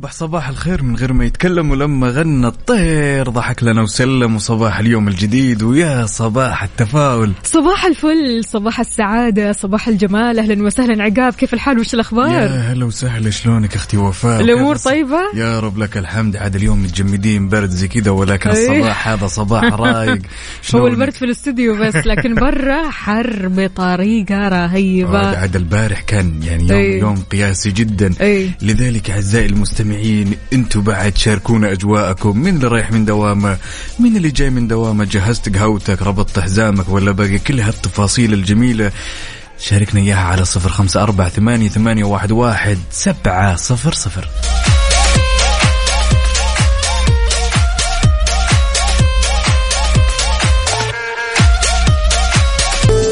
وصبح صباح الخير من غير ما يتكلم ولما غنى الطير. ضحك لنا وسلم وصباح اليوم الجديد ويا صباح التفاؤل. صباح الفل صباح السعادة صباح الجمال. أهلا وسهلا عقاب كيف الحال؟ وش الأخبار؟ يا هلا وسهلا شلونك أختي وفاء؟ الأمور طيبة؟ يا رب لك الحمد. عاد اليوم متجمدين برد زي كذا ولكن أيه. الصباح هذا صباح رايق. هو؟ البرد في الاستوديو بس لكن برا حر بطريقة رهيبة. عاد البارح كان يعني يوم, أيه. يوم قياسي جدا. أي لذلك أعزائي المستمعين أنتم بعد شاركونا أجواءكم. من اللي رايح من دوامة؟ من اللي جاي من دوامة؟ جهزت قهوتك ربطت حزامك ولا باقي؟ كل هالتفاصيل الجميلة. شاركنا إياها على صفر خمسة أربعة ثمانية, ثمانية واحد, واحد سبعة صفر صفر.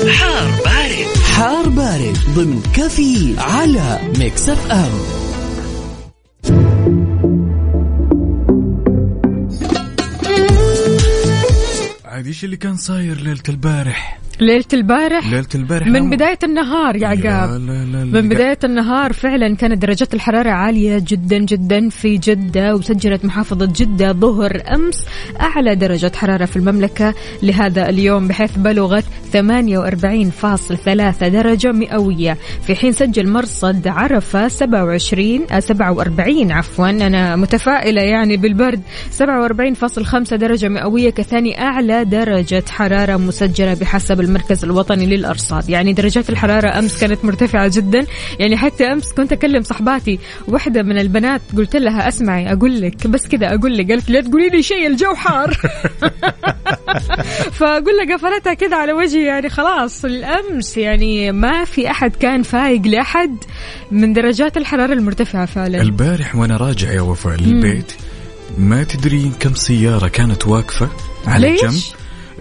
حار بارد. حار بارد ضمن كافيين على ميكس أف أم. إيش اللي كان صاير ليلة البارح ليلة البارح؟ ليلة البارح من لما- بداية النهار يا عقاب. لا لا لا لا. من بداية النهار فعلا كانت درجات الحرارة عالية جدا جدا في جدة وسجلت محافظة جدة ظهر أمس أعلى درجة حرارة في المملكة. لهذا اليوم بحيث بلغت 48.3 درجة مئوية. في حين سجل مرصد عرفة 27 آه، 47 عفوا. أنا متفائلة يعني بالبرد. 47.5 درجة مئوية كثاني أعلى درجة حرارة مسجلة بحسب المركز الوطني للأرصاد. يعني درجات الحرارة أمس كانت مرتفعة جدا. يعني حتى أمس كنت أكلم صحباتي واحدة من البنات قلت لها أسمعي أقول لك بس كذا أقول لك. قالت لا تقولي لي شيء الجو حار. فأقول لها قفلتها كذا على وجهي. يعني خلاص الأمس يعني ما في أحد كان فايق لأحد من درجات الحرارة المرتفعة فعلا. البارح وأنا راجع يا وفاء للبيت ما تدرين كم سيارة كانت واقفة على ليش؟ جنب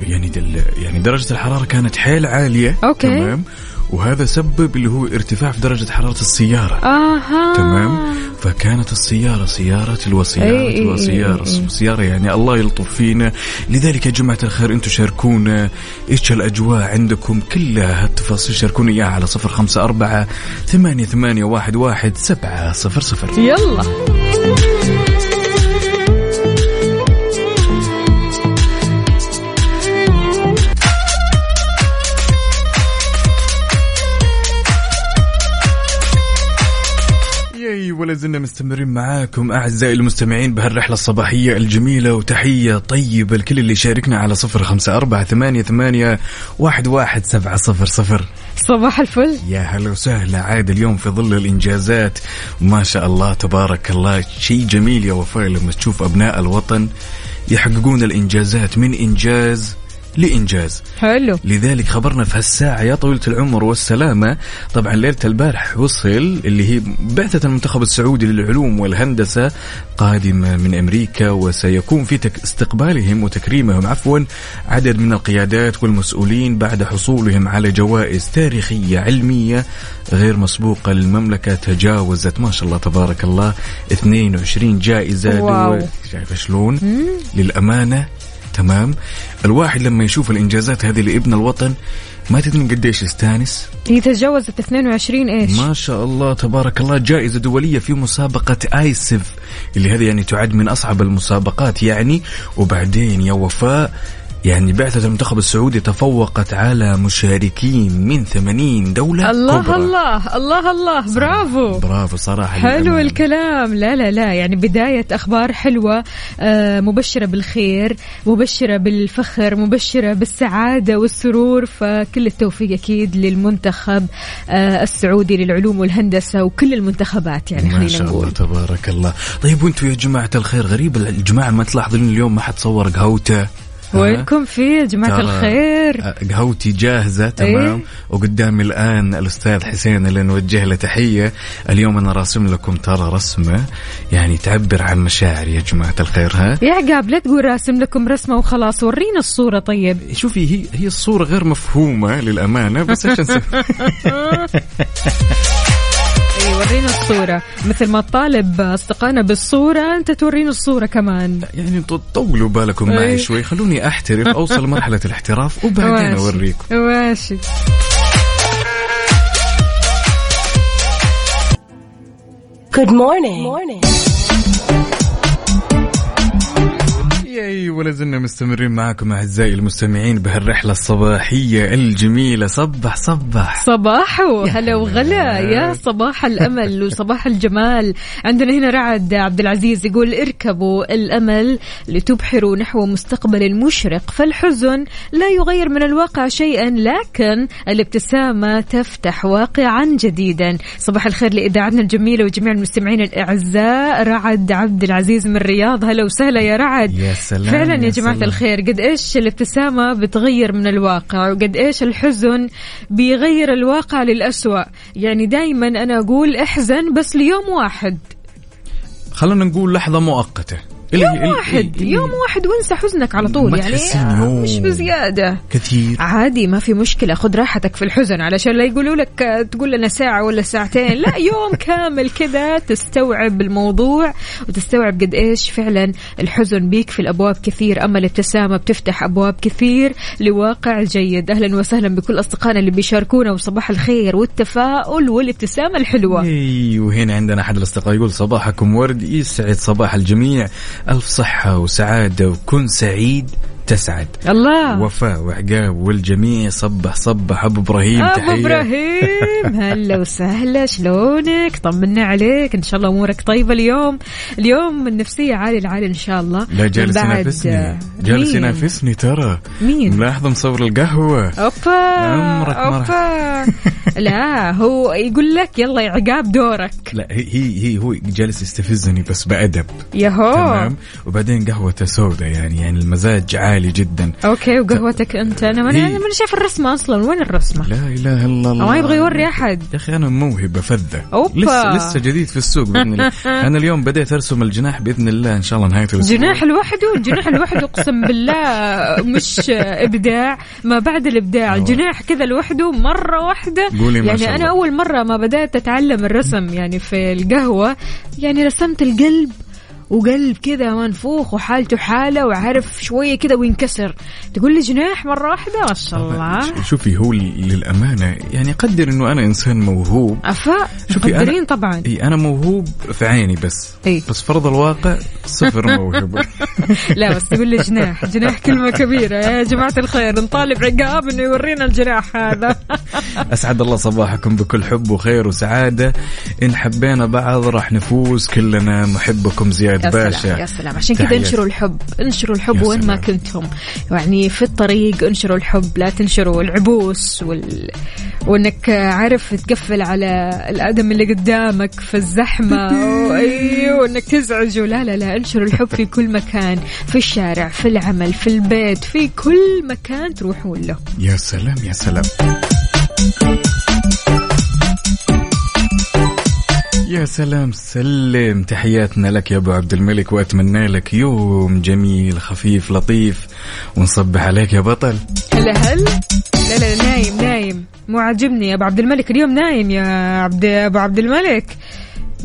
يعني دل يعني درجة الحرارة كانت حيل عالية. أوكي. تمام. وهذا سبب اللي هو ارتفاع في درجة حرارة السيارة. آها. تمام. فكانت السيارة سيارة وسيارة أي- أي- وسيارة أي- أي. سيارة يعني الله يلطف فينا. لذلك يا جماعة الخير أنتم شاركونا إيش الأجواء عندكم كلها. هالتفاصيل شاركونا إياها على صفر خمسة أربعة ثمانية ثمانية واحد واحد سبعة صفر صفر. يلا. ولا زلنا مستمرين معاكم أعزائي المستمعين بهالرحلة الصباحية الجميلة وتحية طيبة لكل اللي شاركنا على صفر خمسة أربعة ثمانية ثمانية واحد واحد سبعة صفر صفر. صباح الفل. يا هلا وسهلا. عاد اليوم في ظل الإنجازات. ما شاء الله تبارك الله. شيء جميل يا وفاء لما تشوف أبناء الوطن يحققون الإنجازات. من إنجاز لإنجاز. حلو. لذلك خبرنا في هالساعة يا طويلة العمر والسلامة. طبعا ليلة البارح وصل اللي هي بعثة المنتخب السعودي للعلوم والهندسة قادمة من أمريكا وسيكون في تك استقبالهم وتكريمهم عفوا عدد من القيادات والمسؤولين بعد حصولهم على جوائز تاريخية علمية غير مسبوقة للمملكة. تجاوزت ما شاء الله تبارك الله 22 جائزة. واو. دول شايفة شلون؟ للأمانة تمام؟ الواحد لما يشوف الإنجازات هذه لابن الوطن ما تدري قديش يستانس؟ هي تجاوزت 22 إيش؟ ما شاء الله تبارك الله جائزة دولية في مسابقة ايسف اللي هذه يعني تعد من أصعب المسابقات يعني. وبعدين يا وفاء يعني بعثة المنتخب السعودي تفوقت على مشاركين من 80 دولة الله كبرى. الله الله الله. برافو. برافو صراحة حلو للأمانة. الكلام. لا لا لا. يعني بداية أخبار حلوة آه، مبشرة بالخير مبشرة بالفخر مبشرة بالسعادة والسرور. فكل التوفيق أكيد للمنتخب آه، السعودي للعلوم والهندسة وكل المنتخبات. يعني ما خلينا شاء الله تبارك الله. طيب وأنتم يا جماعة الخير غريب الجماعة ما تلاحظون اليوم ما حد صور قهوته؟ وينكم في يا جماعة الخير؟ آه، قهوتي جاهزة تمام؟ إيه؟ وقدامي الآن الأستاذ حسين اللي نوجه له تحية. اليوم أنا راسم لكم ترى رسمة يعني تعبر عن مشاعري يا جماعة الخير ها؟ يا عقاب لا تقول راسم لكم رسمة وخلاص ورينا الصورة طيب. شوفي هي هي الصورة غير مفهومة للأمانة بس عشان ورينا الصورة مثل ما تطالب أصدقائنا بالصورة أنت تورينا الصورة كمان يعني ط- طولوا بالكم معي إيه. شوي خلوني أحترف أوصل لمرحلة الاحتراف وبعدين. أوريكم ماشي Good morning. morning. ياي ولا زلنا مستمرين معكم أعزائي المستمعين بهالرحلة الصباحية الجميلة. صبح صبح. صباحو هلا. وغلا. يا صباح الأمل وصباح الجمال. عندنا هنا رعد عبد العزيز يقول اركبوا الأمل لتبحروا نحو مستقبل مشرق فالحزن لا يغير من الواقع شيئا لكن الابتسامة تفتح واقعا جديدا. صباح الخير لإذاعتنا الجميلة وجميع المستمعين الأعزاء. رعد عبد العزيز من الرياض. هلا وسهلا يا رعد. يا سلام. فعلا يا جماعة سلام. الخير قد إيش الابتسامة بتغير من الواقع وقد إيش الحزن بيغير الواقع للأسوأ. يعني دايما أنا أقول إحزن بس ليوم واحد. خلونا نقول لحظة مؤقتة. يوم واحد يوم واحد وانسى حزنك على طول يعني. مش بزيادة. كثير. عادي ما في مشكلة خذ راحتك في الحزن علشان لا يقولوا لك تقول لنا ساعة ولا ساعتين. لا يوم كامل كذا تستوعب الموضوع وتستوعب قد إيش فعلا الحزن بيكفي الأبواب كثير. أما الابتسامة بتفتح أبواب كثير لواقع جيد. أهلا وسهلا بكل أصدقائنا اللي بيشاركونا وصباح الخير والتفاؤل والابتسامة الحلوة. اي وهنا عندنا أحد الأصدقاء يقول صباحكم ورد يسعد صباح الجميع. ألف صحة وسعادة وكن سعيد. تسعد. الله. وفاء وعقاب والجميع صبح صبح. أبو إبراهيم أبو إبراهيم هلا وسهلا شلونك؟ طمنا عليك إن شاء الله أمورك طيبة اليوم. اليوم النفسية عالي العالي إن شاء الله. لا جالس ينافسني جالس مين؟ ينافسني ترى. مين؟ ملاحظ مصور القهوة. أوبا عمرك أوبا. لا هو يقول لك يلا يا عقاب دورك. لا هي هي, هي هو جالس يستفزني بس بأدب. يهو. تمام؟ وبعدين قهوته سوداء يعني يعني المزاج عالي. جدا. أوكي وقهوتك أنت. أنا ماني هي- أنا ماني شايف الرسمة أصلا. وين الرسمة؟ لا إله إلا الله. ما يبغى يوري أحد. يا أخي أنا موهبة فذة. أوبا. لسه لسه جديد في السوق بإذن الله. أنا اليوم بديت أرسم الجناح بإذن الله. إن شاء الله نهاية الأسبوع. جناح لوحده الجناح لوحده أقسم بالله مش إبداع. ما بعد الإبداع. الجناح كذا لوحده مرة واحدة. قولي ما يعني شاء أنا الله. أول مرة ما بدأت أتعلم الرسم يعني في القهوة. يعني رسمت القلب. وقلب كذا منفوخ وحالته حالة وعارف شوية كذا وينكسر. تقول لي جناح مرة واحدة؟ ما شاء الله. شوفي هو للأمانة يعني قدر إنه أنا إنسان موهوب. أفا شوفي أنا- طبعا. إي أنا موهوب في عيني بس. إي. بس فرض الواقع صفر موهبة. لا بس تقول لي جناح. جناح كلمة كبيرة. يا جماعة الخير نطالب عقاب إنه يورينا الجناح هذا. أسعد الله صباحكم بكل حب وخير وسعادة. إن حبينا بعض راح نفوز. كلنا محبكم زياد يا باشا. يا سلام. عشان كذا. انشروا الحب انشروا الحب وين ما. كنتم. يعني في الطريق انشروا الحب لا تنشروا العبوس وال... وانك عارف تقفل على الأدم اللي قدامك في الزحمة. أيوه وانك تزعجه. لا لا لا انشروا الحب في كل مكان في الشارع في العمل في البيت في كل مكان تروحون له. يا سلام يا سلام. يا سلام سلم. تحياتنا لك يا أبو عبد الملك وأتمنى لك يوم جميل خفيف لطيف. ونصبح عليك يا بطل. هلا هل لا لا نايم نايم. مو عاجبني يا أبو عبد الملك. اليوم نايم يا عبد أبو عبد الملك.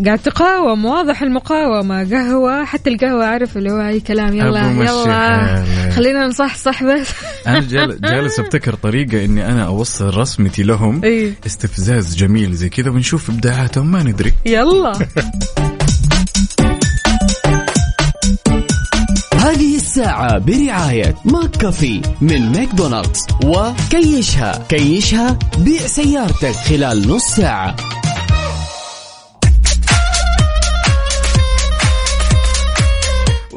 قاعد تقاوم واضح المقاومة. قهوة حتى القهوة عارف اللي هو أي كلام. يلا يلا. خلينا نصحصح بس. أنا جال- جالس أبتكر طريقة إني أنا أوصل رسمتي لهم إيه. استفزاز جميل زي كذا ونشوف إبداعاتهم ما ندري. يلا. هذه الساعة الساعة برعاية ماك كافي من ماكدونالدز. وكاشها كاشها بيع سيارتك خلال نص ساعة.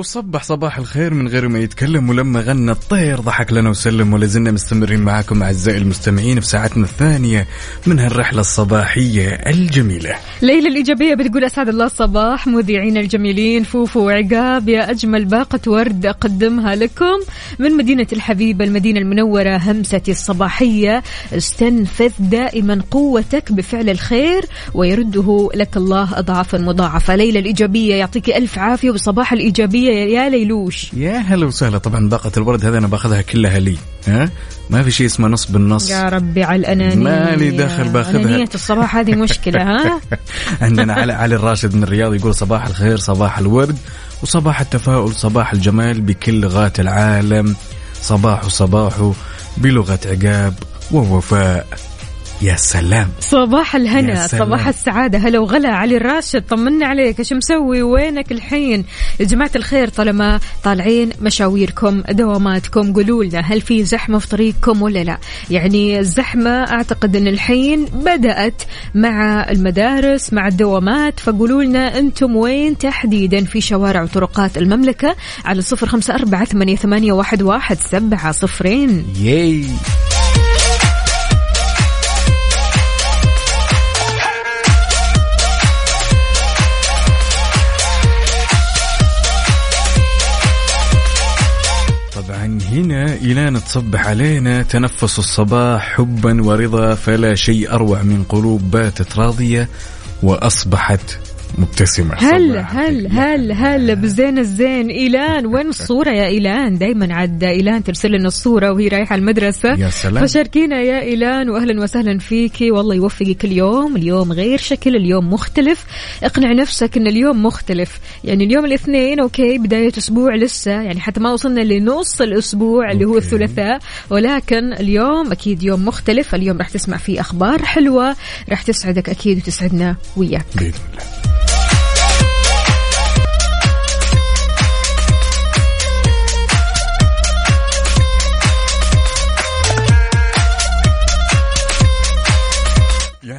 وصبح صباح الخير من غير ما يتكلم ولما غنى الطير ضحك لنا وسلم ولا زلنا مستمرين معاكم أعزائي المستمعين في ساعتنا الثانية من هالرحلة الصباحية الجميلة. ليلى الإيجابية بتقول أسعد الله الصباح مذيعين الجميلين فوفو وعقاب يا أجمل باقة ورد أقدمها لكم من مدينة الحبيبة المدينة المنورة همستي الصباحية استنفذ دائما قوتك بفعل الخير ويرده لك الله أضعافا مضاعفة ليلى الإيجابية يعطيك ألف عافية وصباح الإيجابية يا ليلوش. يا هلا وسهلا. طبعا باقه الورد هذا أنا باخذها كلها لي ها؟ ما في شيء اسمه نص بالنص يا ربي على الأنانية. مالي دخل باخذها. أنانية الصباح هذه مشكلة ها؟ عندنا علي علي الراشد من الرياض يقول صباح الخير صباح الورد وصباح التفاؤل صباح الجمال بكل لغات العالم. صباح صباح بلغة عقاب ووفاء. يا سلام. صباح الهنا سلام. صباح السعادة. هلا وغلا علي الراشد طمنا عليك. إيش مسوي؟ وينك الحين؟ يا جماعة الخير طالما طالعين مشاويركم دواماتكم قولوا لنا هل في زحمة في طريقكم ولا لا. يعني الزحمة أعتقد إن الحين بدأت مع المدارس مع الدوامات. فقولوا لنا أنتم وين تحديدا في شوارع وطرقات المملكة؟ على صفر خمسة أربعة ثمانية, واحد سبعة صفرين. ياي. هنا إيلان تصبح علينا تنفس الصباح حبا ورضا فلا شيء أروع من قلوب باتت راضية وأصبحت مبتسمة هل صباح هل الخير. هل هل بزين الزين؟ إيلان وين الصورة يا إيلان؟ دايما عاد إيلان ترسل لنا الصورة وهي رايحة المدرسة. يا سلام. فشاركينا يا إيلان وأهلا وسهلا فيكي والله يوفقك اليوم اليوم غير شكل اليوم مختلف. اقنع نفسك أن اليوم مختلف. يعني اليوم الاثنين أوكي بداية أسبوع لسه. يعني حتى ما وصلنا لنص الأسبوع اللي هو. الثلاثاء. ولكن اليوم أكيد يوم مختلف. اليوم راح تسمع فيه أخبار حلوة. راح تسعدك أكيد وتسعدنا وياك. بإذن الله.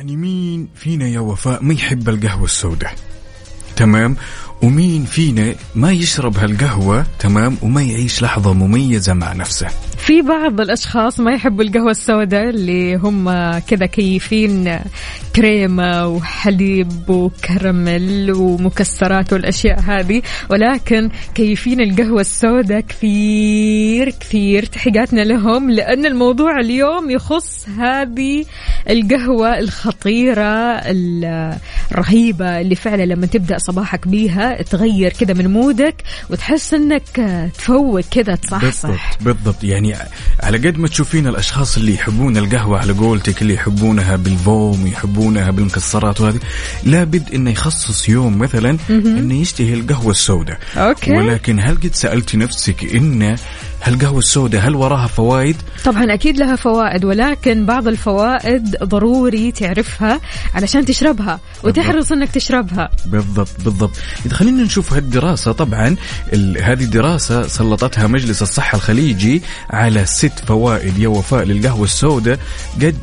يعني مين فينا يا وفاء ما يحب القهوة السوداء؟ تمام؟ ومين فينا ما يشرب هالقهوة؟ تمام وما يعيش لحظة مميزة مع نفسه. في بعض الأشخاص ما يحبوا القهوة السوداء اللي هم كذا كيفين كريمه وحليب وكراميل ومكسرات والأشياء هذه. ولكن كيفين القهوة السوداء كثير كثير تحياتنا لهم لأن الموضوع اليوم يخص هذه القهوة الخطيرة الرهيبة اللي فعلا لما تبدأ صباحك بيها. تغير كذا من مودك وتحس إنك تفوق كذا تصحصح بالضبط بالضبط. يعني على قد ما تشوفين الأشخاص اللي يحبون القهوة على قولتك اللي يحبونها بالفوم يحبونها بالمكسرات وهذه لابد إنه يخصص يوم مثلا إنه يشتهي القهوة السوداء. أوكي. ولكن هل قد سألتي نفسك إن هالقهوة السوداء هل وراها فوائد؟ طبعا أكيد لها فوائد ولكن بعض الفوائد ضروري تعرفها علشان تشربها وتحرص إنك تشربها. بالضبط بالضبط. إذا خلينا نشوف هالدراسة. طبعا ال- هذه دراسة سلطتها مجلس الصحة الخليجي على ست فوائد يا وفاء للقهوة السوداء. قد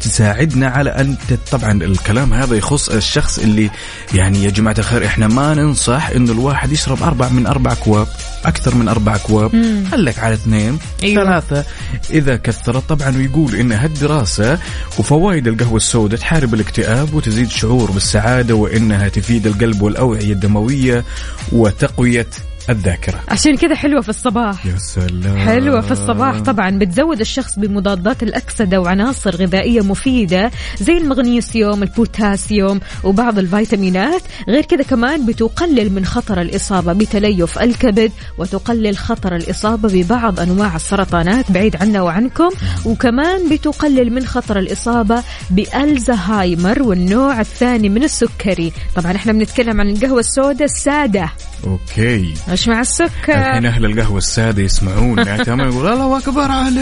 تساعدنا على أن طبعا الكلام هذا يخص الشخص اللي يعني يا جماعة الخير إحنا ما ننصح إنه الواحد يشرب أربع من أربع اكواب أكثر من أربع اكواب خليك على اثنين؟ أيوة. ثلاثة. إذا كثرت طبعا ويقول إن هالدراسة وفوائد القهوة السوداء تحارب الاكتئاب وتزيد شعور بالسعادة وإنها تفيد القلب والأوعية الدموية وتقوية الذاكرة. عشان كذا حلوة في الصباح. يا سلام. حلوة في الصباح. طبعا بتزود الشخص بمضادات الأكسدة وعناصر غذائية مفيدة زي المغنيسيوم البوتاسيوم وبعض الفيتامينات. غير كذا كمان بتقلل من خطر الإصابة بتليف الكبد وتقلل خطر الإصابة ببعض أنواع السرطانات بعيد عنا وعنكم. وكمان بتقلل من خطر الإصابة بألزهايمر والنوع الثاني من السكري. طبعا إحنا بنتكلم عن القهوة السوداء السادة. أوكي. مش مع السكر. الحين أهل القهوة السادة يسمعونا تمام يقول الله أكبر عليك.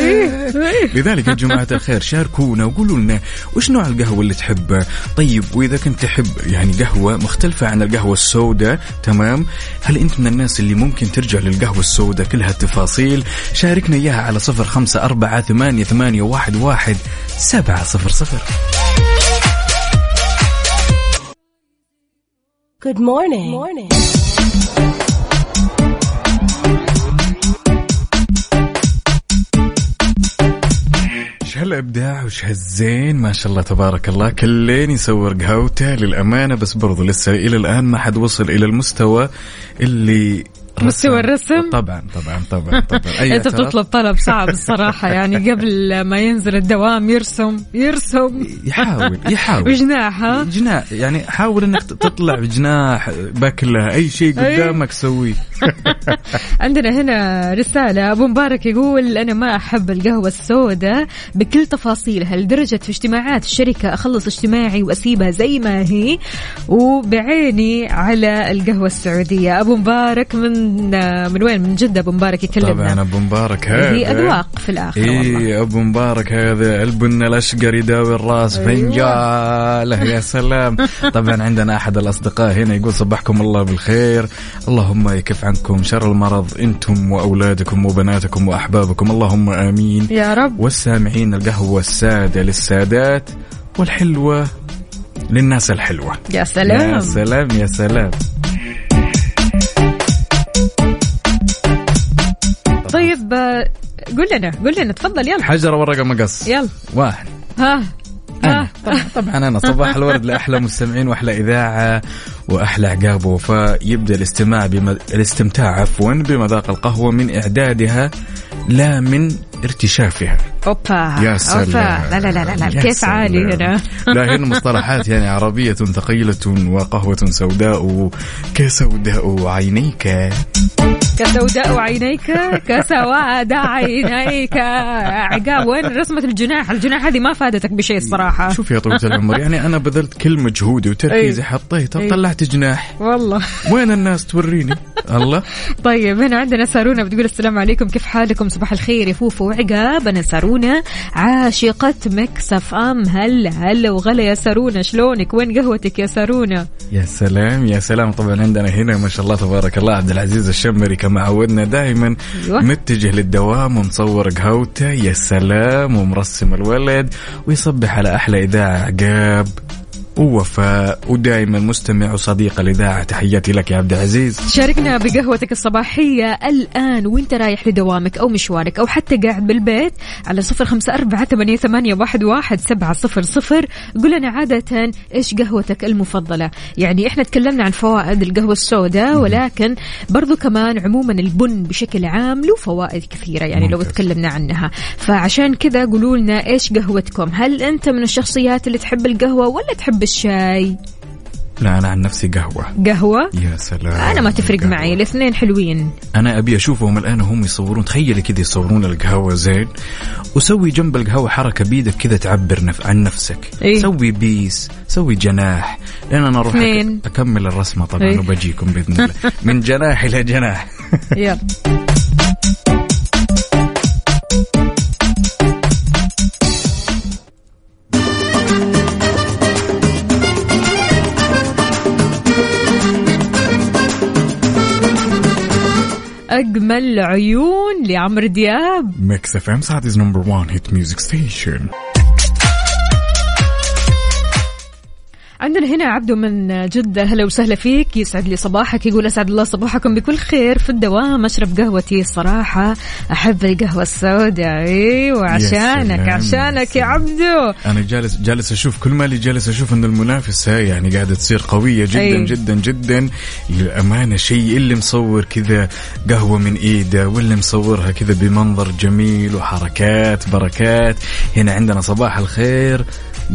إيه. لذلك يا جماعة الخير شاركونا وقولوا لنا وش نوع القهوة اللي تحبها طيب وإذا كنت تحب يعني قهوة مختلفة عن القهوة السوداء تمام. هل أنت من الناس اللي ممكن ترجع للقهوة السوداء كل هالتفاصيل شاركنا إياها على صفر خمسة أربعة ثمانية, ثمانية واحد, واحد سبعة صفر صفر. Good morning. morning. إيش هالإبداع وش هالزين ما شاء الله تبارك الله كلين يصور قهوته للأمانة بس برضو لسه إلى الآن ما حد وصل إلى المستوى اللي مستوى رسم. الرسم؟ طبعا طبعا طبعا طبعا أي أنت؟ بتطلب طلب صعب الصراحة يعني قبل ما ينزل الدوام يرسم يرسم يحاول يحاول وجناح ها جناح يعني حاول إنك تطلع بجناح بكلة أي شيء. قدامك سويه عندنا هنا رسالة. أبو مبارك يقول أنا ما أحب القهوة السوداء بكل تفاصيلها لدرجة في اجتماعات الشركة أخلص اجتماعي وأسيبها زي ما هي وبعيني على القهوة السعودية. أبو مبارك من من وين؟ من جدة أبو مبارك يكلمنا. طبعا أبو مبارك هذا. هي أذواق في الآخر اي أبو مبارك هذا البن الأشقر يداوي الراس أيوة. فنجاله يا سلام. طبعا عندنا أحد الأصدقاء هنا يقول صبحكم الله بالخير. اللهم يكف عنكم شر المرض أنتم وأولادكم وبناتكم وأحبابكم. اللهم آمين. يا رب. والسامعين القهوة السادة للسادات والحلوة للناس الحلوة. يا سلام. يا سلام يا سلام. طيب قول لنا قول لنا تفضل يلا. حجر ورقة مقص. يلا. واحد. ها. أنا ها طبعا, طبعا أنا صباح الورد لأحلى مستمعين وأحلى إذاعة وأحلى عقاب ووفاء يبدأ الاستماع بم... الاستمتاع عفوا بمذاق القهوة من إعدادها لا من ارتشافها أوبا يا سلام أوبا. لا لا لا لا, لا. كيف. عالي هنا لا هنا مصطلحات يعني عربية ثقيلة وقهوة سوداء كسوداء عينيك كسوداء عينيك كسواد عينيك. عقاب وين رسمة الجناح؟ الجناح هذه ما فادتك بشيء الصراحة. شوف يا طويلة العمر يعني أنا بذلت كل مجهودي وتركيزي. حطيته. طلعت جناح. والله. وين الناس توريني؟ الله. طيب هنا عندنا سارونا بتقول السلام عليكم كيف حالكم؟ صباح الخير يا فوفو. وعقاب أنا سارونا عاشقة ميكس أف أم. هلا هلا وغلا يا سارونا شلونك؟ وين قهوتك يا سارونا؟ يا سلام يا سلام. طبعا عندنا هنا ما شاء الله تبارك الله عبد العزيز الشمري كما عودنا دائما أيوة. متجه للدوام ومصور قهوته يا سلام ومرسم الولد ويصبح على أحلى إذاعة عقاب ووفاء ودائما مستمع وصديق الاذاعه تحياتي لك يا عبد العزيز. شاركنا بقهوتك الصباحية الآن وأنت رايح لدوامك أو مشوارك أو حتى قاعد بالبيت على صفر خمسة أربعة ثمانية, ثمانية واحد, واحد سبعة صفر صفر. قل لنا عادة إيش قهوتك المفضلة؟ يعني إحنا تكلمنا عن فوائد القهوة السوداء ولكن برضو كمان عموما البن بشكل عام له فوائد كثيرة يعني لو ممتاز. تكلمنا عنها. فعشان كذا قولوا لنا إيش قهوتكم؟ هل أنت من الشخصيات اللي تحب القهوة ولا تحب الشاي. لا أنا عن نفسي قهوة. قهوة؟ يا سلام. أنا ما تفرق قهوة. معي الاثنين حلوين. أنا أبي أشوفهم الآن وهم يصورون. تخيلي كذا يصورون القهوة زين. وسوي جنب القهوة حركة بيدك كذا تعبر نف... عن نفسك. إيه. سوي بيس سوي جناح. لأن أنا أروح. أك... أكمل الرسمة طبعا إيه. وبجيكم بإذن الله. من جناح إلى جناح. يلا. أجمل عيون لعمرو دياب. ميكس اف ام سعد number 1 hit music station عندنا هنا عبده من جدة. هلا وسهلا فيك. يسعد لي صباحك. يقول أسعد الله صباحكم بكل خير في الدوام. أشرب قهوتي الصراحة. أحب القهوة السوداء. أيوة عشانك سلام، عشانك يا. عبده أنا جالس جالس أشوف كل مالي جالس أشوف إن المنافسة يعني قاعدة تصير قوية جدا أي. جدا جدا. للأمانة شيء اللي مصور كذا قهوة من إيده واللي مصورها كذا بمنظر جميل وحركات بركات. هنا عندنا صباح الخير.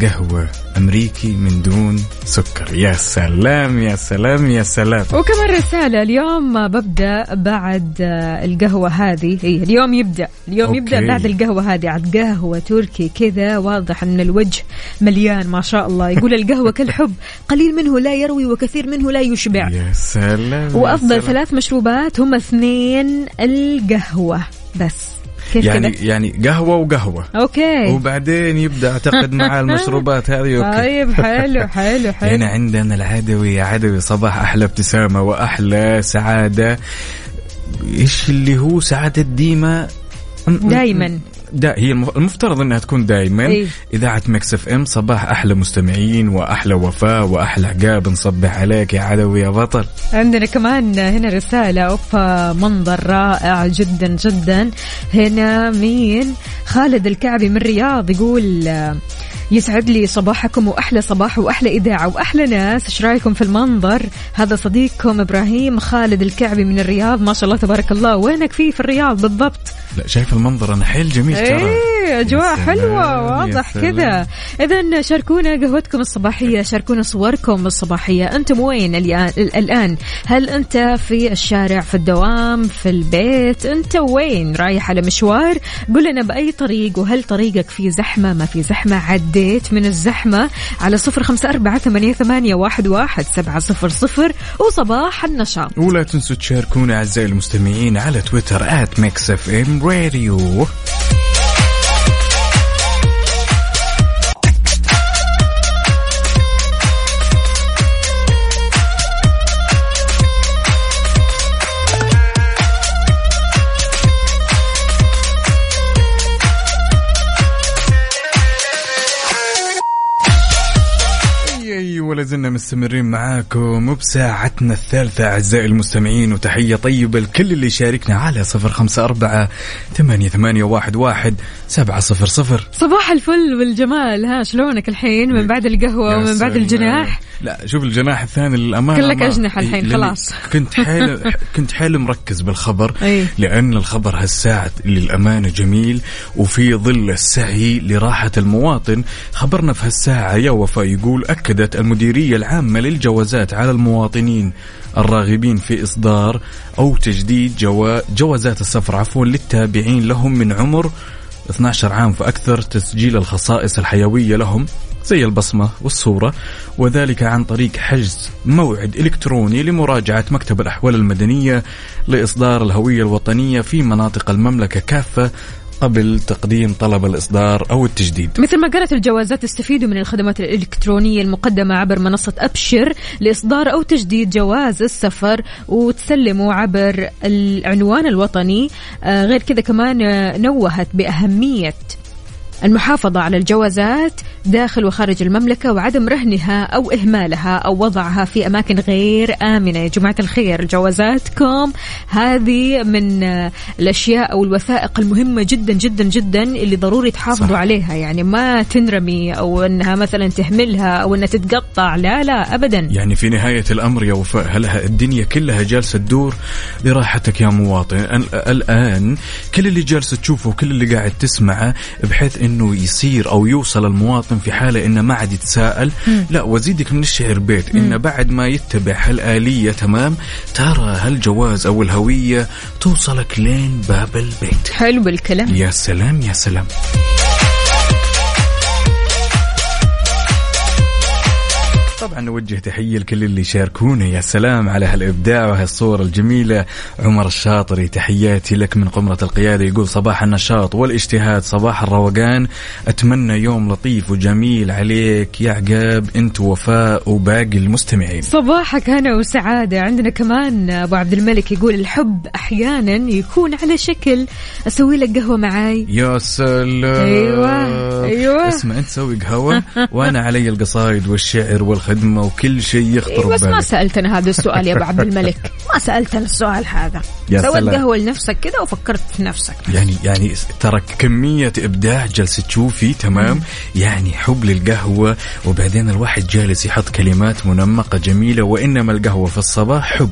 قهوة أمريكي من دون سكر. يا سلام يا سلام يا سلام. وكمان رسالة اليوم ببدأ بعد القهوة هذه. إيه اليوم يبدأ. اليوم أوكي. يبدأ بعد القهوة هذه. عاد قهوة تركي كذا واضح أن الوجه مليان ما شاء الله. يقول القهوة كالحب قليل منه لا يروي وكثير منه لا يشبع. يا سلام يا وأفضل سلام. ثلاث مشروبات هم اثنين القهوة. بس. كيف يعني كذا يعني قهوة وقهوة. okay. وبعدين يبدأ أعتقد مع المشروبات هذه. okay. طيب حلو حلو حلو. هنا عندنا العدوي يا عدوي صباح أحلى ابتسامة وأحلى سعادة. إيش اللي هو سعادة ديما؟ دايما. دا هي المف- المفترض إنها تكون دائما إيه. إذاعة Mix FM صباح أحلى مستمعين وأحلى وفاء وأحلى عقاب نصبح عليك يا عدوي يا بطل. عندنا كمان هنا رسالة أوف منظر رائع جدا جدا. هنا مين؟ خالد الكعبي من الرياض يقول يسعد لي صباحكم وأحلى صباح وأحلى إذاعة وأحلى ناس. إيش رأيكم في المنظر؟ هذا صديقكم إبراهيم خالد الكعبي من الرياض. ما شاء الله تبارك الله. وينك فيه في الرياض بالضبط؟ لا شايف المنظر؟ أنا حيل جميل. إيه أجواء حلوة واضح. كذا. اذا شاركونا قهوتكم الصباحية شاركونا صوركم الصباحية. أنتم وين الآن- الآن؟ هل أنت في الشارع في الدوام في البيت؟ أنت وين؟ رايح على مشوار؟ قل لنا بأي طريق وهل طريقك في زحمة؟ ما في زحمة عديت من الزحمة على صفر خمسة أربعة ثمانية, ثمانية واحد, واحد سبعة صفر صفر. وصباح النشاط. ولا تنسوا تشاركونا أعزائي المستمعين على تويتر at Mix FM Radio مستمرين معاكم بساعتنا الثالثة أعزائي المستمعين وتحية طيبة لكل اللي يشاركنا على صفر خمسة أربعة ثمانية, ثمانية واحد, واحد. سبعة صفر صفر صباح الفل والجمال ها شلونك الحين من بعد القهوة يا ومن بعد. الجناح لا شوف الجناح الثاني للأمانة كلك أجنحة الحين، خلاص. كنت حيل كنت حيل مركز بالخبر أي. لأن الخبر هالساعة للأمانة جميل وفي ظل السعي لراحة المواطن خبرنا في هالساعة يا وفاء يقول أكدت المديرية العامة للجوازات على المواطنين الراغبين في إصدار أو تجديد جوا جوازات السفر عفوا للتابعين لهم من عمر 12 عام فأكثر تسجيل الخصائص الحيوية لهم زي البصمة والصورة وذلك عن طريق حجز موعد إلكتروني لمراجعة مكتب الأحوال المدنية لإصدار الهوية الوطنية في مناطق المملكة كافة قبل تقديم طلب الإصدار أو التجديد. مثل ما قالت الجوازات تستفيدوا من الخدمات الإلكترونية المقدمة عبر منصة أبشر لإصدار أو تجديد جواز السفر وتسلموا عبر العنوان الوطني. آه غير كذا كمان آه نوهت بأهمية المحافظة على الجوازات داخل وخارج المملكة وعدم رهنها أو إهمالها أو وضعها في أماكن غير آمنة. يا جماعة الخير جوازاتكم هذه من آه، الأشياء أو الوثائق المهمة جدا جدا جدا اللي ضروري تحافظوا صح. عليها. يعني ما تنرمي أو أنها مثلا تهملها أو أنها تتقطع. لا لا أبدا. يعني في نهاية الأمر يا وفاء هل الدنيا كلها جالسة تدور لراحتك يا مواطن؟ ال- الآن كل اللي جالسة تشوفه وكل اللي قاعد تسمعه بحيث أنه يصير أو يوصل المواطن في حالة أنه ما عاد يتساءل لا وزيدك من الشعر بيت إنه بعد ما يتبع هالآلية تمام؟ ترى هالجواز أو الهوية توصلك لين باب البيت. حلو الكلام. يا سلام يا سلام. طبعا نوجه تحية لكل اللي يشاركونا. يا سلام على هالإبداع وهالصورة الجميلة. عمر الشاطري تحياتي لك من قمرة القيادة. يقول صباح النشاط والاجتهاد صباح الروقان. أتمنى يوم لطيف وجميل عليك يا عقاب. أنت وفاء وباقي المستمعين. صباحك هنا وسعادة. عندنا كمان أبو عبد الملك يقول الحب أحيانا يكون على شكل. أسوي لك قهوة معاي. يا سلام. أيوة، أيوة. اسمع أنت سوي قهوة؟ وأنا علي القصايد والشعر والخدمه وكل شيء يخطر إيه بس ما ببالك. سألت أنا هذا السؤال يا أبو عبد الملك. ما سألت أنا السؤال هذا. سويت. قهوة لنفسك كذا وفكرت في نفسك يعني يعني ترى كمية إبداع جالسة تشوفي تمام؟ يعني حب للقهوة وبعدين الواحد جالس يحط كلمات منمقة جميلة وإنما القهوة في الصباح حب.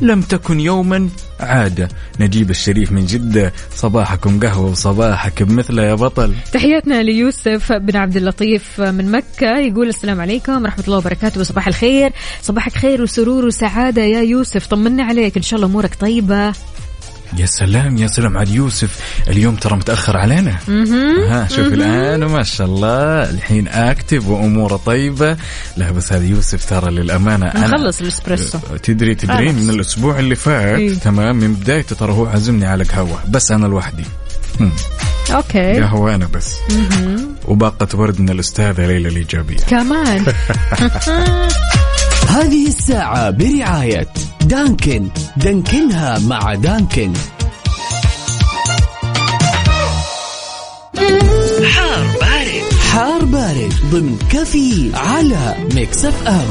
لم تكن يوما. عادة نجيب الشريف من جدة. صباحكم قهوة وصباحك بمثله يا بطل. تحياتنا ليوسف بن عبد اللطيف من مكة. يقول السلام عليكم ورحمة الله وبركاته. وصباح الخير. صباحك خير وسرور وسعادة يا يوسف. طمنا عليك. إن شاء الله أمورك طيبة. يا سلام يا سلام عاد يوسف. اليوم ترى متأخر علينا. ها شوف الآن ما شاء الله الحين أكتف وأموره طيبة. لا بس هذا يوسف ترى للأمانة أنا نخلص الإسبريسو. تدري تدرين. من الأسبوع اللي فات إيه. تمام من بدايته ترى هو عزمني على قهوة بس أنا لوحدي. هم، أوكي. قهوة أنا بس. وباقة ورد من الأستاذة ليلى الإيجابية. كمان. هذه الساعة برعاية Dunkin. دانكنها مع Dunkin. حار بارد. حار بارد ضمن كافيين على Mix FM.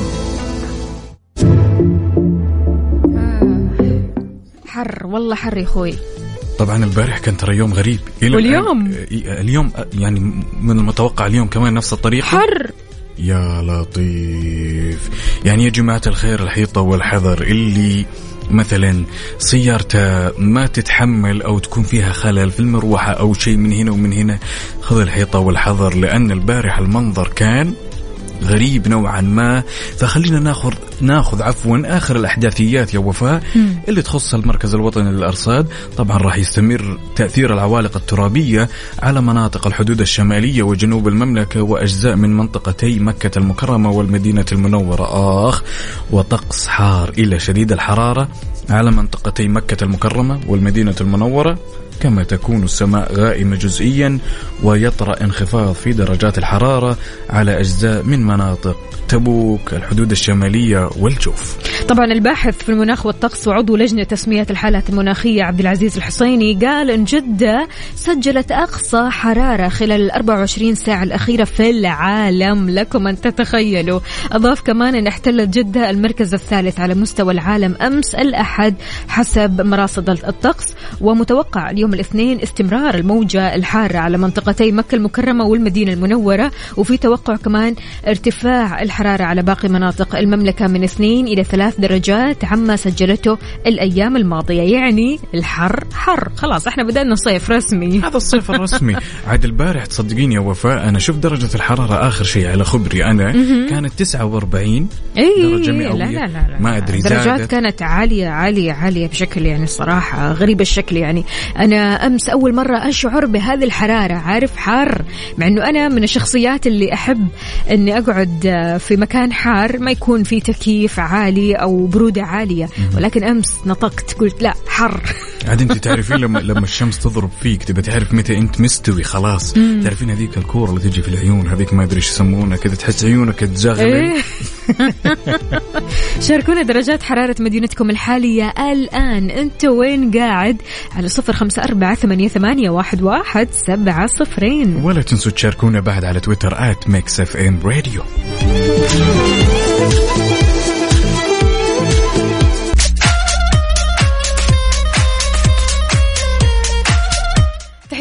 حر والله حر يا أخوي. طبعا البارح كان ترى يوم غريب. إلى واليوم؟ آه، اليوم آه، يعني من المتوقع اليوم كمان نفس الطريقة. حر. يا لطيف. يعني يا جماعة الخير الحيطة والحذر اللي مثلا سيارته ما تتحمل أو تكون فيها خلل في المروحة أو شيء من هنا ومن هنا خذ الحيطة والحذر لأن البارح المنظر كان غريب نوعا ما. فخلينا ناخذ ناخذ عفوا آخر الأحداثيات يا وفاء اللي تخص المركز الوطني للأرصاد. طبعا راح يستمر تأثير العوالق الترابية على مناطق الحدود الشمالية وجنوب المملكة وأجزاء من منطقتي مكة المكرمة والمدينة المنورة. آخ وطقس حار إلى شديد الحرارة على منطقتي مكة المكرمة والمدينة المنورة. كما تكون السماء غائمة جزئيا ويطرأ انخفاض في درجات الحرارة على أجزاء من مناطق تبوك الحدود الشمالية والجوف. طبعا الباحث في المناخ والطقس وعضو لجنة تسمية الحالات المناخية عبد العزيز الحسيني قال إن جدة سجلت أقصى حرارة خلال ال 24 ساعة الأخيرة في العالم لكم أن تتخيلوا. أضاف كمان إن احتلت جدة المركز الثالث على مستوى العالم أمس الأحد حسب مراصد الطقس ومتوقع اليوم الاثنين استمرار الموجة الحارة على منطقتي مكة المكرمة والمدينة المنورة وفي توقع كمان ارتفاع الحرارة على باقي مناطق المملكة من 2 إلى 3 درجات عما سجلته الأيام الماضية. يعني الحر حر. خلاص إحنا بدأنا صيف رسمي. هذا الصيف الرسمي. عاد البارح تصدقين يا وفاء أنا شفت درجة الحرارة آخر شيء على خبري أنا. كانت 49 إي درجة مئوية لا لا لا, لا. ما أدري الدرجات زادت. كانت عالية عالية عالية بشكل يعني صراحة غريب الشكل يعني. أنا أمس أول مرة أشعر بهذه الحرارة. عارف حار؟ مع أنه أنا من الشخصيات اللي أحب أني أقعد آه، في مكان حار ما يكون فيه تكييف عالي أو برودة عالية. ولكن أمس نطقت قلت لا حر. عاد انت تعرفين لما لما الشمس تضرب فيك تبى تعرف متى انت مستوي خلاص. تعرفين هذيك الكورة اللي تجي في العيون هذيك ما أدري إيش يسمونها كذا تحس عيونك تزغلل. إيه. شاركونا درجات حرارة مدينتكم الحالية الآن. أنت وين قاعد؟ على صفر خمسة أربعة ثمانية, ثمانية واحد, واحد سبعة صفرين. ولا تنسوا تشاركونا بعد على تويتر at Mix FM Radio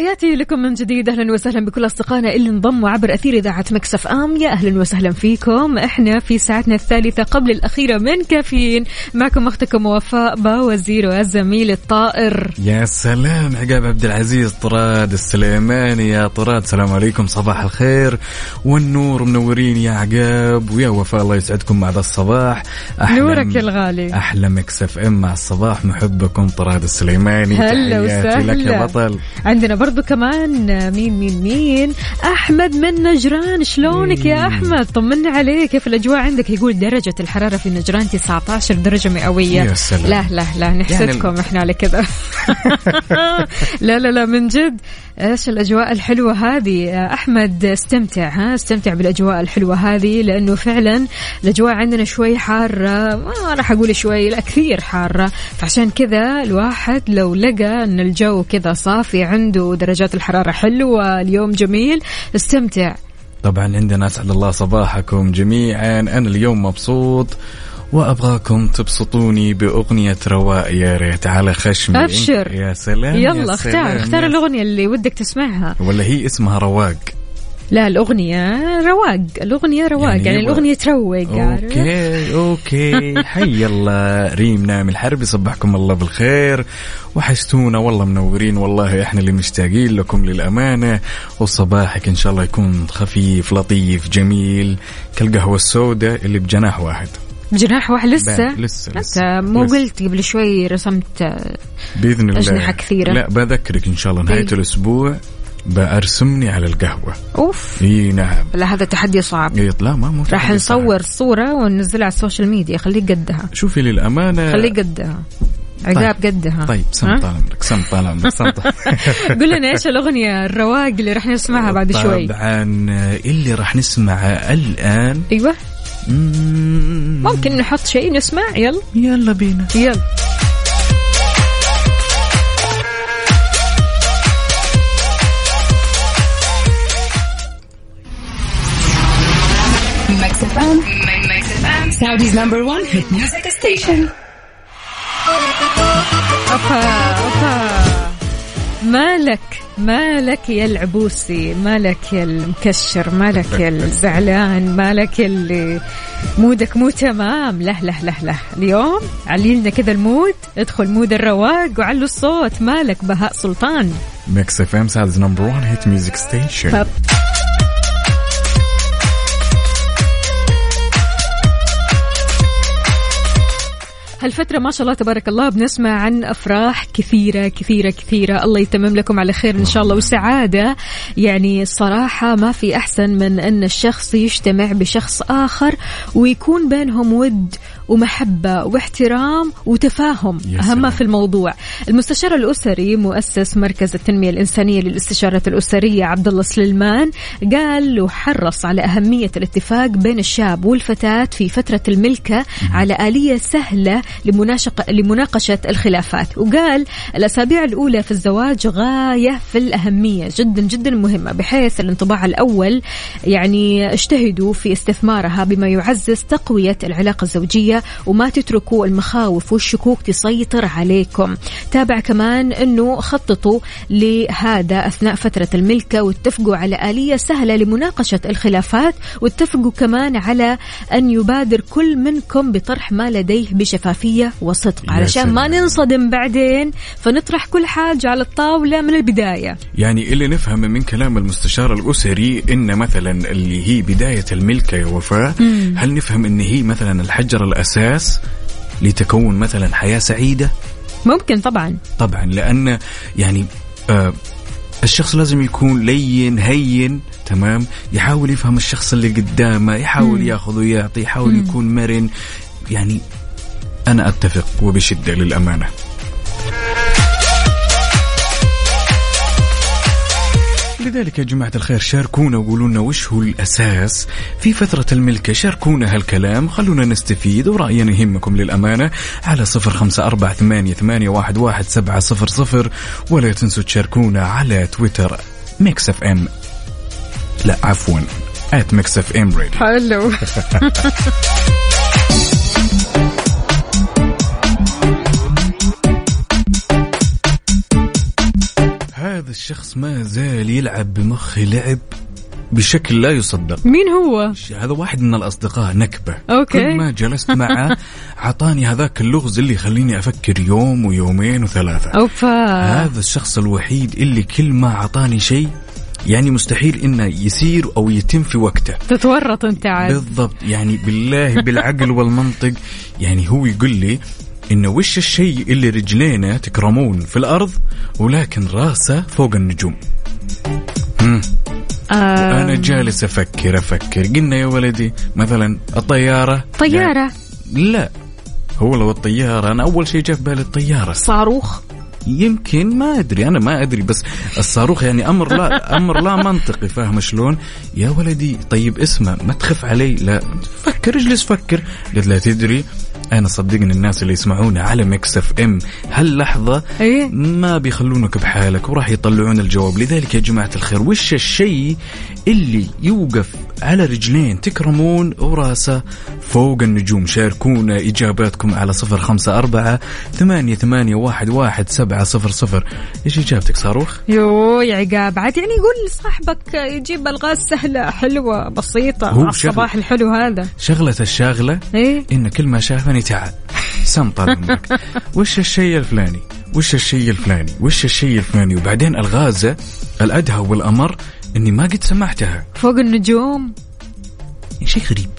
تحياتي لكم من جديد. أهلا وسهلا بكل أصدقائنا اللي انضموا عبر أثير إذاعة Mix FM. يا أهلا وسهلا فيكم. إحنا في ساعتنا الثالثة قبل الأخيرة من كافيين. معكم أختكم وفاء باوزير والزميل الطائر. يا سلام عقاب عبد العزيز طراد السليماني. يا طراد السلام عليكم. صباح الخير. والنور منورين يا عقاب ويا وفاء. الله يسعدكم مع ذا الصباح نورك يا الغالي. أحلى مكس اف إم. مع الصباح محبكم طراد السليماني. هلا تحياتي لك يا وسهلا. بطل. عندنا برضو كمان مين مين مين؟ أحمد من نجران شلونك يا أحمد؟ طمنا عليك كيف الأجواء عندك؟ يقول درجة الحرارة في نجران 19 درجة مئوية. يا سلام. لا لا لا نحسدكم يعني- إحنا على كذا. لا لا لا من جد. إيش الأجواء الحلوة هذه؟ يا أحمد استمتع ها؟ استمتع بالأجواء الحلوة هذه لأنه فعلا الأجواء عندنا شوي حارة ما راح أقول شوي لا كثير حارة. فعشان كذا الواحد لو لقى إن الجو كذا صافي عنده درجات الحرارة حلوة اليوم جميل استمتع. طبعا عندنا أسعد الله صباحكم جميعا. أنا اليوم مبسوط. وأبغاكم تبسطوني بأغنية رواق يا ريت على خشمي. أبشر. يا سلام يا يلا اختار سلام، اختار يا الأغنية اللي ودك تسمعها. ولا هي اسمها رواق؟ لا الأغنية رواق الأغنية رواق يعني يعني, الأغنية تروق عارف؟ okay. okay حي الله ريم نعم الحربي يصبحكم الله بالخير. وحشتونا والله منورين والله إحنا اللي مشتاقين لكم للأمانة. وصباحك إن شاء الله يكون خفيف لطيف جميل. كالقهوة السوداء اللي بجناح واحد. جناح واحد لسه لسه- لسه- أنت مو لسه. قلت قبل شوي رسمت آه، بإذن الله. أجنحة كثيرة. لا بذكرك إن شاء الله نهاية إيه. الأسبوع بأرسمني على القهوة. أوف. إي نعم. لا هذا تحدي صعب. إيه، لا ما مو راح تحدي صعب. نصور صورة وننزلها على ال social media. خليك قدها. شوفي للأمانة. خليك قدها. عقاب قدها. طيب سم؟ طال عمرك سم طال عمرك سم طال قول لنا إيش الأغنية الرواق اللي راح نسمعها بعد شوي. طبعا اللي راح نسمعه الآن أيوه. ممكن نحط شيء نسمع. يلا. يلا بينا. يلا. Saudi's number one hit music station. أوبا أوبا. مالك. مالك يا العبوسي مالك يا المكشر مالك يا الزعلان مالك يا اللي mood ك مو تمام. لا لا لا لا اليوم علي لنا كذا ال mood. ادخل mood الرواق وعلوا الصوت. مالك بهاء سلطان. Mix FM Saudi's number 1 hit music station هالفترة ما شاء الله تبارك الله بنسمع عن أفراح كثيرة كثيرة كثيرة. الله يتمم لكم على خير إن شاء الله. وسعادة. يعني الصراحة ما في أحسن من أن الشخص يجتمع بشخص آخر ويكون بينهم ود ومحبة واحترام وتفاهم. أهم. في الموضوع. المستشار الأسري مؤسس مركز التنمية الإنسانية للاستشارات الأسرية عبد الله سليمان قال وحرص على أهمية الاتفاق بين الشاب والفتاة في فترة الملكة على آلية سهلة لمناقشة الخلافات. وقال الأسابيع الأولى في الزواج غاية في الأهمية جدا جدا مهمة بحيث الانطباع الأول يعني اجتهدوا في استثمارها بما يعزز تقوية العلاقة الزوجية وما تتركوا المخاوف والشكوك تسيطر عليكم. تابع كمان أنه خططوا لهذا أثناء فترة الملكة واتفقوا على آلية سهلة لمناقشة الخلافات واتفقوا كمان على أن يبادر كل منكم بطرح ما لديه بشفافية وصدق. يا علشان ما. ننصدم بعدين فنطرح كل حاجة على الطاولة من البداية. يعني اللي نفهم من كلام المستشار الأسري إن مثلا اللي هي بداية الملكة يا وفاء هل نفهم إن هي مثلا الحجر الأساس لتكون مثلا حياة سعيدة؟ ممكن طبعا. طبعا لأن يعني آه الشخص لازم يكون لين هين تمام؟ يحاول يفهم الشخص اللي قدامه يحاول ياخذ ويعطي يحاول يكون مرن. يعني أنا أتفق وبشدة للأمانة. لذلك يا جماعة الخير شاركونا وقولوا لنا وش هو الأساس في فترة الملكة. شاركونا هالكلام خلونا نستفيد ورأينا يهمكم للأمانة على صفر خمسة أربعة ثمانية, ثمانية واحد, واحد سبعة صفر صفر. ولا تنسوا تشاركونا على تويتر Mix FM. لا عفوا at Mix FM Radio. حلو. هذا الشخص ما زال يلعب بمخي لعب بشكل لا يصدق. مين هو؟ هذا واحد من الأصدقاء نكبة. okay. كل ما جلست معه عطاني هذاك اللغز اللي يخليني أفكر يوم ويومين وثلاثة. أوفا هذا الشخص الوحيد اللي كل ما عطاني شيء يعني مستحيل إنه يصير أو يتم في وقته. تتورط أنت عاد. بالضبط. يعني بالله بالعقل والمنطق يعني هو يقول لي انه وش الشيء اللي رجلينه تكرمون في الأرض ولكن راسه فوق النجوم؟ مم. آه. أنا جالس أفكر أفكر. قلنا يا ولدي مثلا الطيارة. طيارة. لا. هو لو الطيارة أنا أول شيء جاء في بالي الطيارة. صاروخ. يمكن ما أدري أنا ما أدري بس الصاروخ يعني أمر لا أمر لا منطقي فاهم شلون؟ يا ولدي طيب اسمه ما تخف علي لا. فكر اجلس فكر. قلت لا تدري أنا صدقني الناس اللي يسمعونا على Mix FM هاللحظة إيه. ما بيخلونك بحالك وراح يطلعون الجواب. لذلك يا جماعة الخير وش الشيء اللي يوقف على رجلين تكرمون وراسة فوق النجوم؟ شاركونا إجاباتكم على صفر خمسة أربعة ثمانية ثمانية واحد واحد سبعة صفر صفر. إيش إجابتك صاروخ؟ يو يا عقاب. عاد يعني قول لصاحبك يجيب ألغاز سهلة حلوة بسيطة. هو. الصباح الحلو هذا. شغلة الشاغلة إيه؟ إن كل ما شافني تعال سم طال عمرك وش الشيء الفلاني؟ وش الشيء الفلاني؟ وش الشيء الفلاني؟ وبعدين الغازة الأدهى والأمر إني ما قد سمعتها. فوق النجوم. شيء غريب.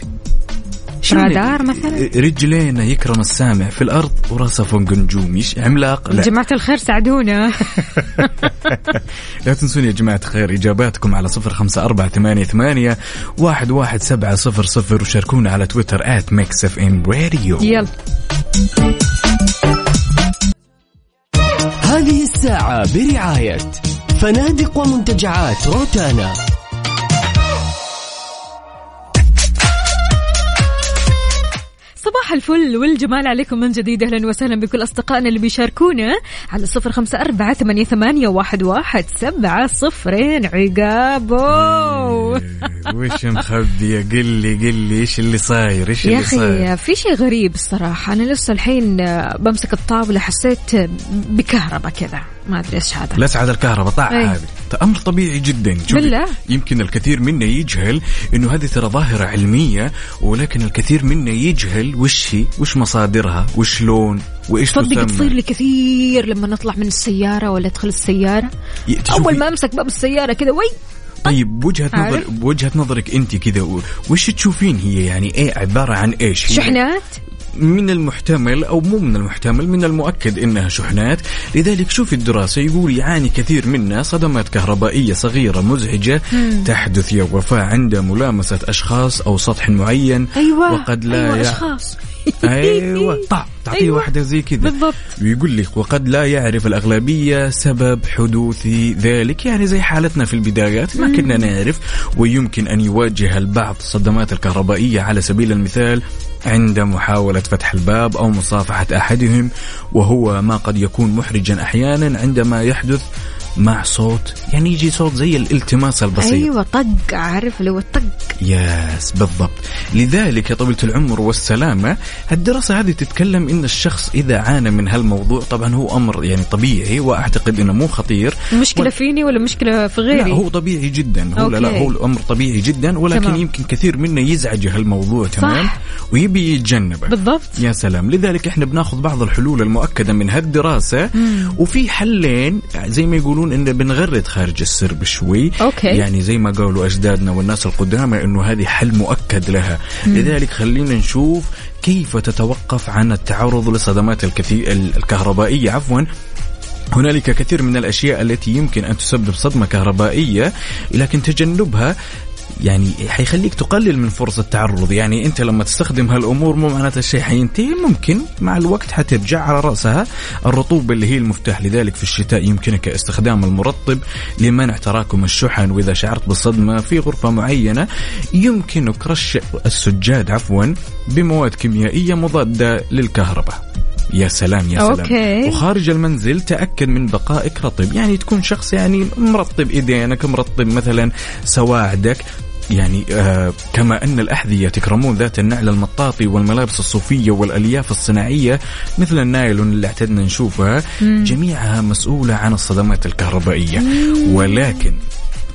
رادار مثلاً؟ رجلينا يكرم السامع في الأرض وراسه فوق النجوم. إيش عملاق؟ لا. جماعة الخير ساعدونا. لا تنسون يا جماعة الخير إجاباتكم على صفر خمسة أربعة ثمانية ثمانية واحد واحد سبعة صفر صفر وشاركونا على تويتر at Mix FM Radio يلا. هذه الساعة برعاية فنادق ومنتجعات روتانا. صباح الفل والجمال عليكم من جديد. أهلا وسهلا بكل أصدقائنا اللي بيشاركونا على صفر خمسة أربعة ثمانية, ثمانية واحد, واحد سبعة صفرين. عقابو. وش مخبي يا قل لي قل لي إيش اللي صاير؟ إيش يا اللي صاير؟ أخي في شيء غريب الصراحة. أنا لسه الحين بمسك الطاولة حسيت بكهرباء كذا. ما أدري إيش هذا. لا سعد الكهرباء طاع أي. هذه. أمر طبيعي جدا. بالله. يمكن الكثير منا يجهل إنه هذه ترى ظاهرة علمية ولكن الكثير منا يجهل وش هي وش مصادرها وش لون وإيش تصدق تصير لي كثير لما نطلع من السيارة ولا ادخل تشوفي- أول ما أمسك باب السيارة كذا وي! طيب بوجهه نظر؟ بوجهه نظرك أنت كذا وش تشوفين هي؟ يعني إيه عبارة عن إيش؟ شحنات؟ من المحتمل أو مو من المحتمل من المؤكد إنها شحنات. لذلك شوف الدراسة يقول يعاني كثير منا صدمات كهربائية صغيرة مزعجة تحدث يا وفاء عند ملامسة أشخاص أو سطح معين. أيوة وقد لا أيوة يع- أشخاص. أيوه طع تعطيه أيوة. واحدة زي كذا. بالضبط. ويقول لك وقد لا يعرف الأغلبية سبب حدوث ذلك يعني زي حالتنا في البدايات ما كنا نعرف. ويمكن أن يواجه البعض الصدمات الكهربائية على سبيل المثال عند محاولة فتح الباب أو مصافحة أحدهم وهو ما قد يكون محرجا أحيانا عندما يحدث مع صوت يعني يجي صوت زي الالتماس البسيط. أيوة طق عارف لو الطق ياس بالضبط. لذلك يا طويلة العمر والسلامة الدراسة هذه تتكلم إن الشخص إذا عانى من هالموضوع طبعا هو أمر يعني طبيعي وأعتقد إنه مو خطير. المشكلة وال- فيني ولا مشكلة في لا غيري هو طبيعي جدا. هو لا, لا أوكي. هو الأمر طبيعي جدا ولكن تمام. يمكن كثير منا يزعج هالموضوع تمام؟ ويبي يتجنبه. بالضبط. يا سلام. لذلك إحنا بناخذ بعض الحلول المؤكدة من هالدراسة. وفي حلين زي ما يقولون إن بنغرد خارج السرب شوي. أوكي. يعني زي ما قالوا أجدادنا والناس القدامى إنه هذه حل مؤكد لها. لذلك خلينا نشوف كيف تتوقف عن التعرض للصدمات الكثير الكهربائية. عفوا هنالك كثير من الأشياء التي يمكن أن تسبب صدمة كهربائية لكن تجنبها يعني حيخليك تقلل من فرص التعرض. يعني انت لما تستخدم هالأمور مو معناتها الشيء حينتهي ممكن مع الوقت حترجع على رأسها الرطوبه اللي هي المفتاح. لذلك في الشتاء يمكنك استخدام المرطب لمنع تراكم الشحن. وإذا شعرت بالصدمة في غرفة معينة يمكنك رش السجاد عفوا بمواد كيميائية مضادة للكهرباء. يا سلام يا سلام. أوكي. وخارج المنزل تأكد من بقائك رطب. يعني تكون شخص يعني مرطب إيدينك مرطب مثلا سواعدك. يعني آه كما أن الأحذية تكرمون ذات النعل المطاطي والملابس الصوفية والألياف الصناعية مثل النايلون اللي اعتدنا نشوفها. جميعها مسؤولة عن الصدمات الكهربائية. ولكن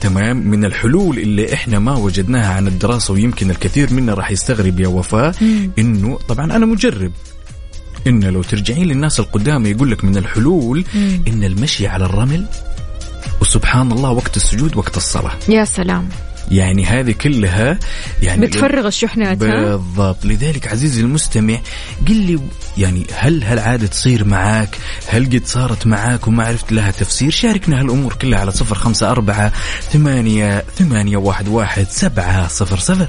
تمام من الحلول اللي إحنا ما وجدناها عن الدراسة ويمكن الكثير منا راح يستغرب يا وفاء إنه طبعا أنا مجرب. إن لو ترجعين للناس القدامى يقول لك من الحلول إن المشي على الرمل وسبحان الله وقت السجود وقت الصلاة. يا سلام. يعني هذه كلها يعني بتفرغ الشحنات بالضبط. لذلك عزيزي المستمع قل لي يعني هل هالعادة تصير معاك؟ هل قد صارت معاك وما عرفت لها تفسير؟ شاركنا هالأمور كلها على صفر خمسة أربعة ثمانية ثمانية واحد واحد سبعة صفر صفر.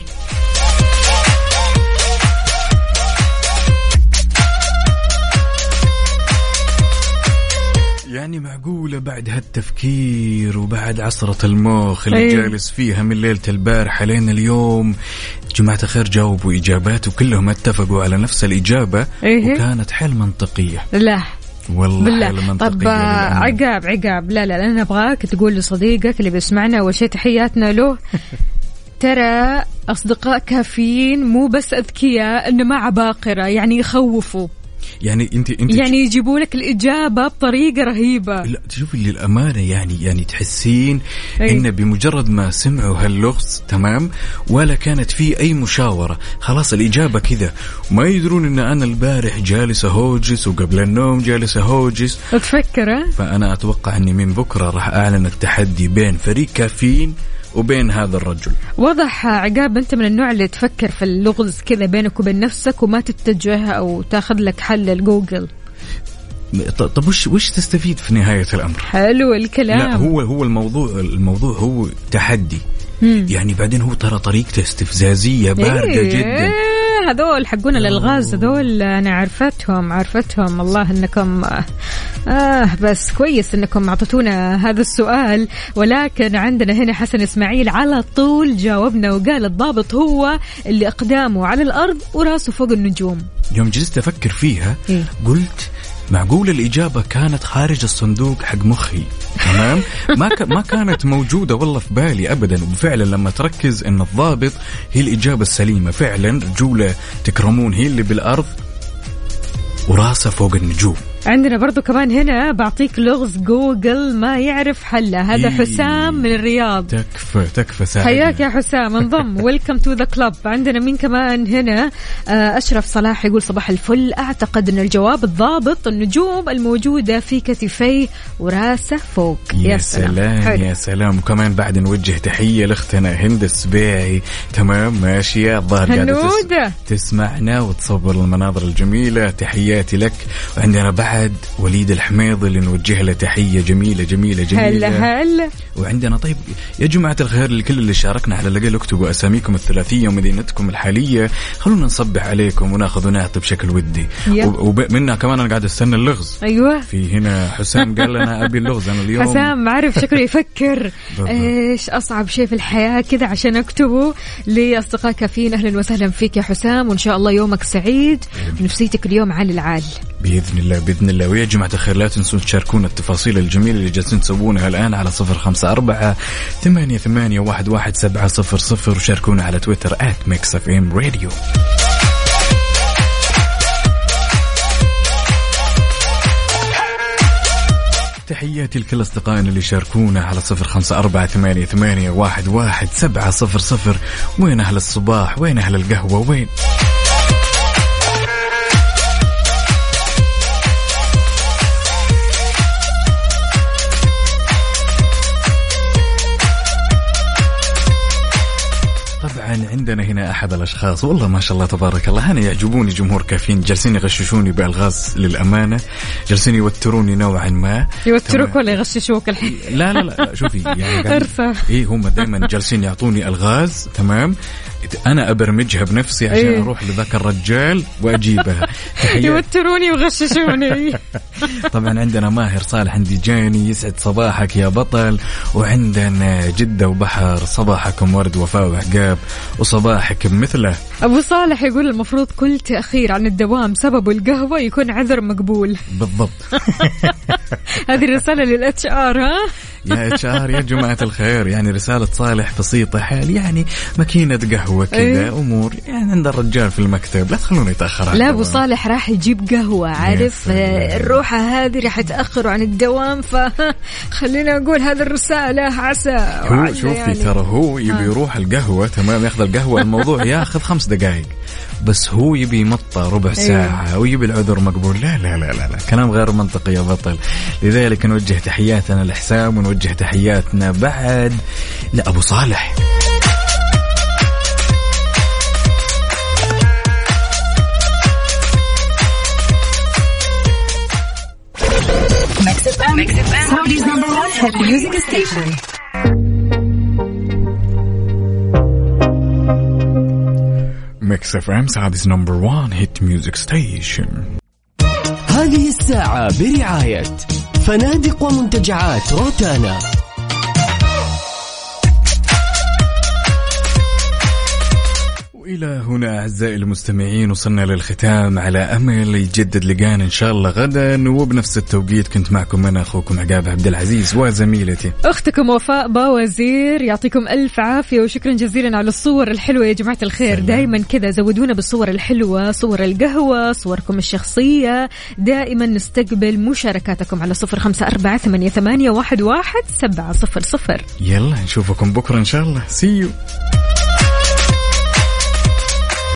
معقولة بعد هالتفكير وبعد عصرة المخ اللي أيوة. جالس فيها من ليلة البارحة لين اليوم؟ جماعة الخير جاوبوا إجابات وكلهم اتفقوا على نفس الإجابة إيه. وكانت حيل منطقية. لا. والله بالله. منطقية طب آه،. عقاب عقاب. لا لا أنا أبغاك تقول لصديقك اللي بيسمعنا أول شيء تحياتنا له. ترى أصدقاء كافيين مو بس أذكياء إنما عباقرة يعني يخوفوا. يعني أنت أنت يعني يجيبوا لك الإجابة بطريقة رهيبة. لا تشوفي للأمانة يعني يعني تحسين أي. إن بمجرد ما سمعوا هاللغز تمام؟ ولا كانت في أي مشاورة. خلاص الإجابة كذا. ما يدرون إن أنا البارح جالس أهوجس وقبل النوم جالس أهوجس. تفكر ها؟ فأنا أتوقع أني من بكرة راح أعلن التحدي بين فريق كافيين وبين هذا الرجل. واضح عقاب أنت من النوع اللي تفكر في اللغز كذا بينك وبين نفسك وما تتجه أو تاخذ لك حل الجوجل طب وش وش تستفيد في نهاية الأمر؟ حلو الكلام. لا هو هو الموضوع الموضوع هو تحدي. مم. يعني بعدين هو ترى طريقته استفزازية باردة إيه، جدا. هذول حقون الالغاز هذول أنا عرفتهم عرفتهم. الله إنكم آه بس كويس إنكم اعطيتونا هذا السؤال. ولكن عندنا هنا حسن إسماعيل على طول جاوبنا وقال الضابط هو اللي إقدامه على الأرض وراسه فوق النجوم. يوم جلست أفكر فيها إيه؟ قلت معقول الإجابة كانت خارج الصندوق حق مخي. تمام؟ ما ك... ما كانت موجودة والله في بالي أبدا. وفعلا لما تركز أن الضابط هي الإجابة السليمة فعلا رجولة تكرمون هي اللي بالأرض. وراسه فوق النجوم. عندنا برضو كمان هنا بعطيك لغز جوجل ما يعرف حله. هذا إيه. حسام من الرياض. تكفى تكفى ساعة حياك يا حسام. انضم. welcome to the club عندنا مين كمان هنا؟ آه، أشرف صلاح يقول صباح الفل. أعتقد إن الجواب الضابط النجوم الموجودة في كتفيه وراسه فوق. يا سلام. حلو. يا سلام. وكمان بعد نوجه تحية لأختنا هند السبيعي. تمام ماشية الظاهر هنودة. تسمعنا وتصور المناظر الجميلة. تحياتي لك. وعندنا بعد وليد الحميض اللي نوجه له تحية جميلة جميلة جميلة. هلا هلا. وعندنا طيب يا جماعة الخير لكل اللي شاركنا على الأقل اكتبوا أساميكم الثلاثية ومدينتكم الحالية. خلونا نصبح عليكم وناخذ ونعطي بشكل ودي. ومنها كمان أنا قاعد أستنى اللغز. أيوه. في هنا حسام قال لنا أبي اللغز أنا اليوم. حسام عارف شكله يفكر. إيش أصعب شيء في الحياة كذا عشان أكتبه؟ لاصدقاء كافيين أهلا وسهلا فيك يا حسام وإن شاء الله يومك سعيد. ونفسيتك اليوم عال العال. بإذن الله بإذن الله. ويا جماعة الخير لا تنسون تشاركونا التفاصيل الجميلة اللي جالسين تسوونها الآن على صفر خمسة أربعة ثمانية ثمانية واحد واحد سبعة صفر صفر وشاركونا على تويتر at Mix FM Radio تحياتي لكل أصدقائنا اللي شاركونا على صفر خمسة أربعة ثمانية ثمانية واحد واحد سبعة صفر صفر. وين أهل الصباح؟ وين أهل القهوة؟ وين؟ عندنا هنا أحد الأشخاص. والله ما شاء الله تبارك الله. أنا يعجبوني جمهور كافيين. جالسين يغششوني بالغاز للأمانة. جالسين يوتروني نوعا ما. يوتروك. ولا يغششوك الحين؟ لا لا لا. شوفي يعني. إيه هم دائما جالسين يعطوني الغاز. تمام. أنا أبرمجها بنفسي عشان إيه. أروح لذاك الرجال وأجيبها. يوتروني ويغششوني. طبعا عندنا ماهر صالح انديجاني يسعد صباحك يا بطل وعندنا جدة وبحر صباحكم ورد وفاء وعقاب وصباحك مثله. أبو صالح يقول المفروض كل تأخير عن الدوام سببه القهوة يكون عذر مقبول. بالضبط. هذه رساله لل HR ها؟ يا HR يا جماعة الخير يعني رسالة صالح بسيطة حال يعني ماكينة قهوة كذا إيه. أمور يعني عند الرجال في المكتب لا تخلونه يتأخر عن لا أبو. صالح راح يجيب قهوة عارف. آه، الروحة هذه راح تاخره عن الدوام فخلينا أقول هذه الرسالة عسى هو شوفي يعني. ترى هو يبي يروح القهوة تمام ياخذ القهوة الموضوع ياخذ خمس دقائق بس هو يبي يمطى ربع ساعة ويبي العذر مقبول لا لا لا لا, لا. كلام غير منطقي يا بطل لذلك نوجه تحياتنا لحسام ونوجه تحياتنا بعد لا أبو صالح. Saudi's number one hit music station. Mix FM Saudi's number 1 hit music station هذه الساعة برعاية فنادق ومنتجعات روتانا. والى هنا أعزائي المستمعين وصلنا للختام على أمل يجدد لقانا إن شاء الله غدا. وبنفس التوقيت كنت معكم أنا أخوكم عقاب عبد العزيز وزميلتي. أختكم وفاء باوزير يعطيكم ألف عافية وشكرا جزيلا على الصور الحلوة يا جماعة الخير. دائما كذا زودونا بالصور الحلوة صور القهوة صوركم الشخصية. دائما نستقبل مشاركاتكم على صفر خمسة أربعة ثمانية, ثمانية واحد, واحد سبعة صفر صفر. يلا نشوفكم بكرة إن شاء الله. سيو